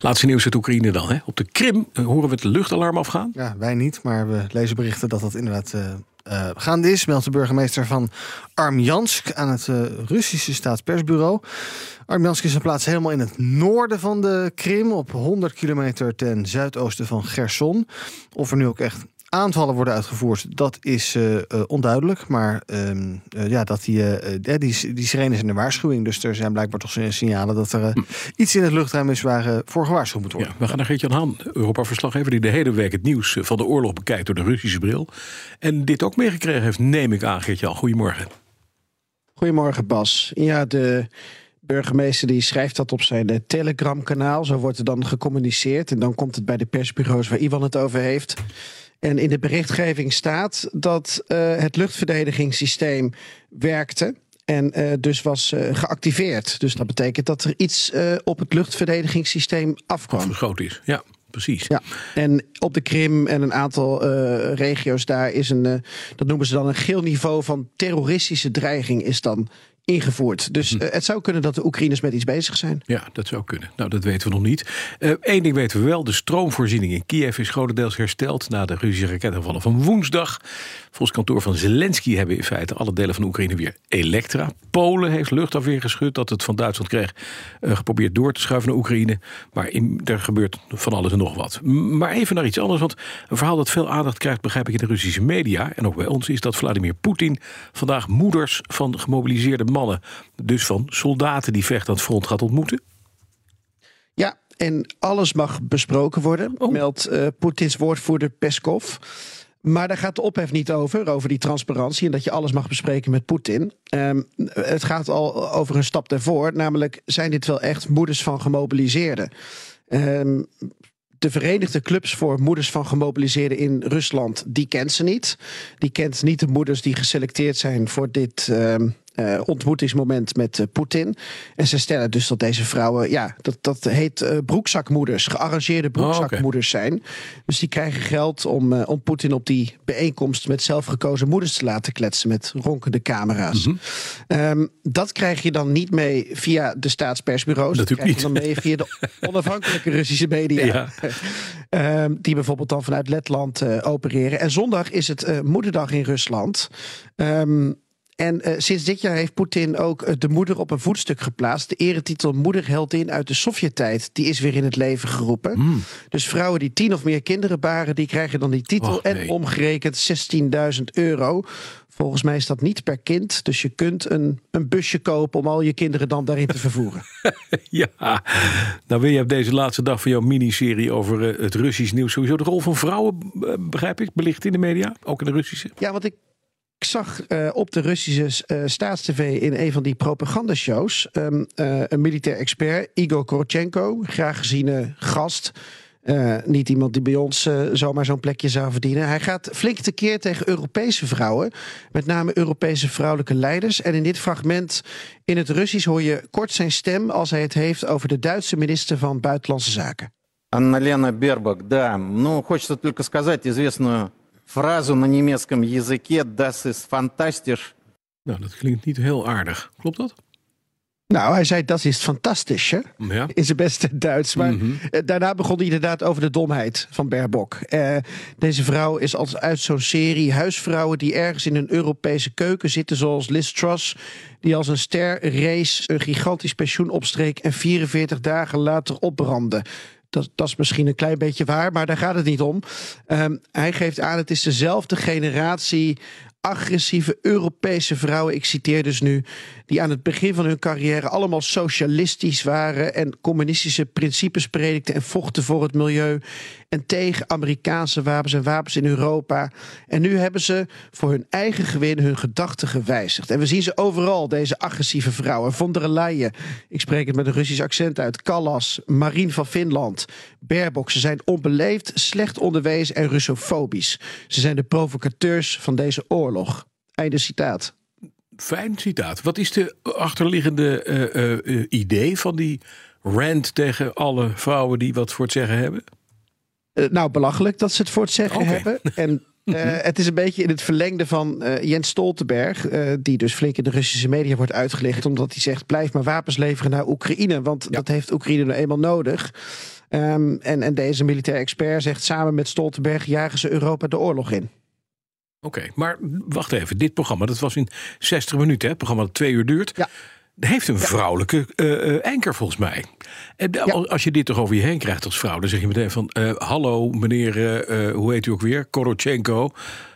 Laatste nieuws uit Oekraïne dan. Hè? Op de Krim eh, horen we het luchtalarm afgaan. Ja, wij niet, maar we lezen berichten dat dat inderdaad uh, uh, gaande is. Meldt de burgemeester van Armjansk aan het Russische staatspersbureau. Armjansk is een plaats helemaal in het noorden van de Krim, op 100 kilometer ten zuidoosten van Gerson. Of er nu ook echt aanvallen worden uitgevoerd, dat is uh, uh, onduidelijk. Maar uh, ja, dat die, die, die sirenes zijn een waarschuwing. Dus er zijn blijkbaar toch signalen dat er hm. iets in het luchtruim is waar voor gewaarschuwd moet worden. Ja, we gaan naar Geert-Jan Haan, Europa-verslaggever... die de hele week het nieuws van de oorlog bekijkt door de Russische bril. En dit ook meegekregen heeft, neem ik aan, Geert-Jan. Goedemorgen. Goedemorgen, Bas. Ja, de burgemeester die schrijft dat op zijn Telegram-kanaal. Zo wordt er dan gecommuniceerd. En dan komt het bij de persbureaus waar Ivan het over heeft... En in de berichtgeving staat dat uh, het luchtverdedigingssysteem werkte. En uh, dus was uh, geactiveerd. Dus dat betekent dat er iets op het luchtverdedigingssysteem afkwam. Afgeschoten is, ja. Precies. Ja, en op de Krim en een aantal regio's daar is een, dat noemen ze dan een geel niveau van terroristische dreiging is dan ingevoerd. Dus uh, het zou kunnen dat de Oekraïners met iets bezig zijn. Ja, dat zou kunnen. Nou, dat weten we nog niet. Eén uh, ding weten we wel. De stroomvoorziening in Kiev is grotendeels hersteld... na de Russische raketaanvallen van woensdag. Volgens kantoor van Zelensky hebben in feite alle delen van Oekraïne weer elektra. Polen heeft luchtafweer geschud dat het van Duitsland kreeg... Uh, geprobeerd door te schuiven naar Oekraïne. Maar in, er gebeurt van alles en nog wat. Maar even naar iets anders, want een verhaal dat veel aandacht krijgt... begrijp ik in de Russische media, en ook bij ons... is dat Vladimir Poetin vandaag moeders van gemobiliseerde mannen... dus van soldaten die vechten aan het front gaat ontmoeten? Ja, en alles mag besproken worden, oh. meldt uh, Poetins woordvoerder Peskov. Maar daar gaat de ophef niet over, over die transparantie en dat je alles mag bespreken met Poetin. Um, het gaat al over een stap daarvoor, namelijk zijn dit wel echt moeders van gemobiliseerden? Um, de Verenigde Clubs voor Moeders van Gemobiliseerden in Rusland, die kent ze niet. Die kent niet de moeders die geselecteerd zijn voor dit, um, uh, ontmoetingsmoment met uh, Poetin. En ze stellen dus dat deze vrouwen, ja, dat, dat heet uh, broekzakmoeders, gearrangeerde broekzakmoeders oh, okay. zijn. Dus die krijgen geld om, om Poetin op die bijeenkomst met zelfgekozen moeders te laten kletsen met ronkende camera's. Mm -hmm. um, dat krijg je dan niet mee via de staatspersbureaus. Dat, krijg je dan mee via de onafhankelijke Russische media. Ja. um, die bijvoorbeeld dan vanuit Letland opereren. En zondag is het moederdag in Rusland. Um, en uh, sinds dit jaar heeft Poetin ook uh, de moeder op een voetstuk geplaatst. De eretitel moederheldin uit de Sovjettijd. Die is weer in het leven geroepen. Mm. Dus vrouwen die tien of meer kinderen baren, die krijgen dan die titel. Nee. En omgerekend 16.000 euro. Volgens mij is dat niet per kind. Dus je kunt een, een busje kopen om al je kinderen dan daarin te vervoeren. ja, nou wil je op deze laatste dag van jouw miniserie over uh, het Russisch nieuws sowieso de rol van vrouwen, begrijp ik, belicht in de media, ook in de Russische. Ja, want ik ik zag uh, op de Russische uh, staatstv in een van die propagandashows um, uh, een militair expert, Igor Korchenko, graag geziene gast. niet iemand die bij ons zomaar zo'n plekje zou verdienen. Hij gaat flink tekeer tegen Europese vrouwen, met name Europese vrouwelijke leiders. En in dit fragment in het Russisch hoor je kort zijn stem als hij het heeft over de Duitse minister van Buitenlandse Zaken. Anna-Lena Baerbock, да, ну, хочется только сказать известную фразу на немецком языке Das ist fantastisch. Nou, dat klinkt niet heel aardig. Klopt dat? Nou, hij zei dat is fantastisch, hè? Ja. In zijn beste Duits. Maar mm -hmm. daarna begon hij inderdaad over de domheid van Baerbock. Uh, deze vrouw is als uit zo'n serie huisvrouwen die ergens in een Europese keuken zitten, zoals Liz Truss, die als een ster race een gigantisch pensioen opstreek en 44 dagen later opbrandde. Dat, dat, is misschien een klein beetje waar, maar daar gaat het niet om. Um, hij geeft aan, het is dezelfde generatie agressieve Europese vrouwen, ik citeer dus nu, die aan het begin van hun carrière allemaal socialistisch waren en communistische principes predikten en vochten voor het milieu. En tegen Amerikaanse wapens en wapens in Europa. En nu hebben ze voor hun eigen gewin hun gedachten gewijzigd. En we zien ze overal, deze agressieve vrouwen. Von der Leyen, ik spreek het met een Russisch accent uit, Callas, Marine van Finland, Baerbock. Ze zijn onbeleefd, slecht onderwezen en russofobisch. Ze zijn de provocateurs van deze oorlog. Einde citaat. Fijn citaat. Wat is de achterliggende uh, uh, idee van die rant tegen alle vrouwen die wat voor het zeggen hebben? Uh, nou, belachelijk dat ze het voor het zeggen okay. hebben. En het is een beetje in het verlengde van Jens Stoltenberg, die dus flink in de Russische media wordt uitgelicht, omdat hij zegt: blijf maar wapens leveren naar Oekraïne, want ja. dat heeft Oekraïne nou eenmaal nodig. Um, en, en deze militair expert zegt: samen met Stoltenberg jagen ze Europa de oorlog in. Oké, okay, maar wacht even. Dit programma, dat was in 60 minuten, hè? Het programma dat twee uur duurt. Ja. Heeft een vrouwelijke uh, anker volgens mij. En ja. als je dit toch over je heen krijgt als vrouw, dan zeg je meteen van: uh, Hallo, meneer, uh, hoe heet u ook weer? Korochenko.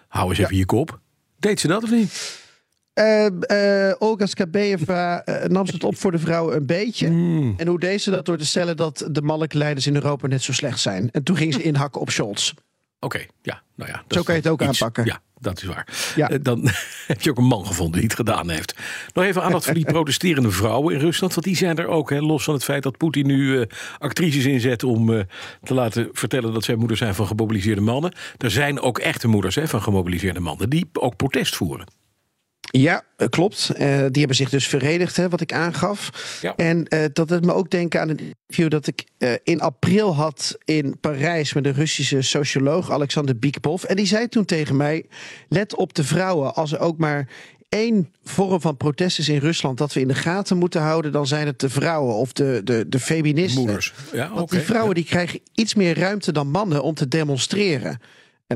Hou eens even je kop. Deed ze dat of niet? Uh, uh, Olga Skabeva uh, nam ze het op voor de vrouwen een beetje. Mm. En hoe deed ze dat? Door te stellen dat de mannelijke leiders in Europa net zo slecht zijn. En toen ging ze inhakken op Scholz. Oké, okay, ja, nou ja. Zo kan je het ook iets, aanpakken. Ja, dat is waar. Ja. Uh, dan heb je ook een man gevonden die het gedaan heeft. Nog even aandacht voor die protesterende vrouwen in Rusland. Want die zijn er ook, hè, los van het feit dat Poetin nu uh, actrices inzet om uh, te laten vertellen dat zij moeders zijn van gemobiliseerde mannen. Er zijn ook echte moeders hè, van gemobiliseerde mannen die ook protest voeren. Ja, klopt. Uh, die hebben zich dus verenigd, hè, wat ik aangaf. Ja. En uh, dat het me ook denken aan een interview dat ik uh, in april had in Parijs met een Russische socioloog, Alexander Bikpov. En die zei toen tegen mij: let op de vrouwen. Als er ook maar één vorm van protest is in Rusland dat we in de gaten moeten houden, dan zijn het de vrouwen of de, de, de feministen. Moeders. Ja, Want okay. die vrouwen die krijgen iets meer ruimte dan mannen om te demonstreren.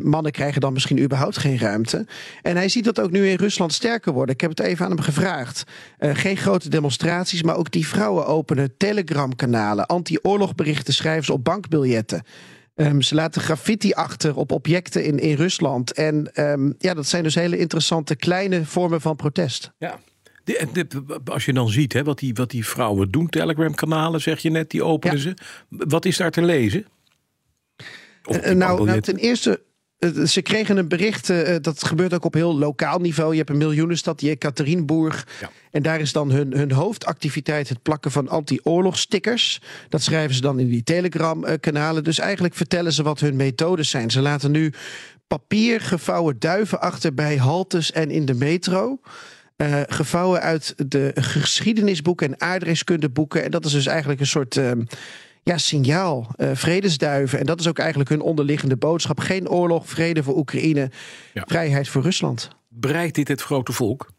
Mannen krijgen dan misschien überhaupt geen ruimte. En hij ziet dat ook nu in Rusland sterker worden. Ik heb het even aan hem gevraagd. Uh, geen grote demonstraties, maar ook die vrouwen openen Telegram-kanalen. Anti-oorlogberichten schrijven ze op bankbiljetten. Um, ze laten graffiti achter op objecten in, in Rusland. En um, ja, dat zijn dus hele interessante kleine vormen van protest. Ja. De, de, als je dan ziet hè, wat, die, wat die vrouwen doen, Telegram-kanalen zeg je net, die openen ja. ze. Wat is daar te lezen? Uh, nou, nou, ten eerste ze kregen een bericht, uh, dat gebeurt ook op heel lokaal niveau. Je hebt een miljoenenstad, die Ekaterinburg. Ja. En daar is dan hun, hun hoofdactiviteit het plakken van anti-oorlogstickers. Dat schrijven ze dan in die Telegram-kanalen. Dus eigenlijk vertellen ze wat hun methodes zijn. Ze laten nu papier gevouwen duiven achter bij haltes en in de metro. Uh, gevouwen uit de geschiedenisboeken en aardrijkskundeboeken. En dat is dus eigenlijk een soort... Uh, ja, signaal, uh, vredesduiven. En dat is ook eigenlijk hun onderliggende boodschap. Geen oorlog, vrede voor Oekraïne, ja. vrijheid voor Rusland. Bereikt dit het grote volk?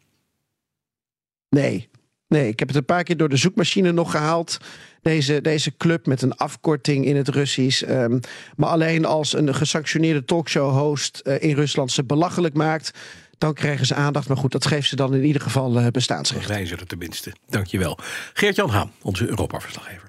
Nee. Nee, ik heb het een paar keer door de zoekmachine nog gehaald. Deze, deze club met een afkorting in het Russisch. Um, maar alleen als een gesanctioneerde talkshow-host uh, in Rusland ze belachelijk maakt dan krijgen ze aandacht. Maar goed, dat geeft ze dan in ieder geval uh, bestaansrecht. Wij zullen tenminste. Dankjewel. Geert-Jan Haan, onze Europa-verslaggever.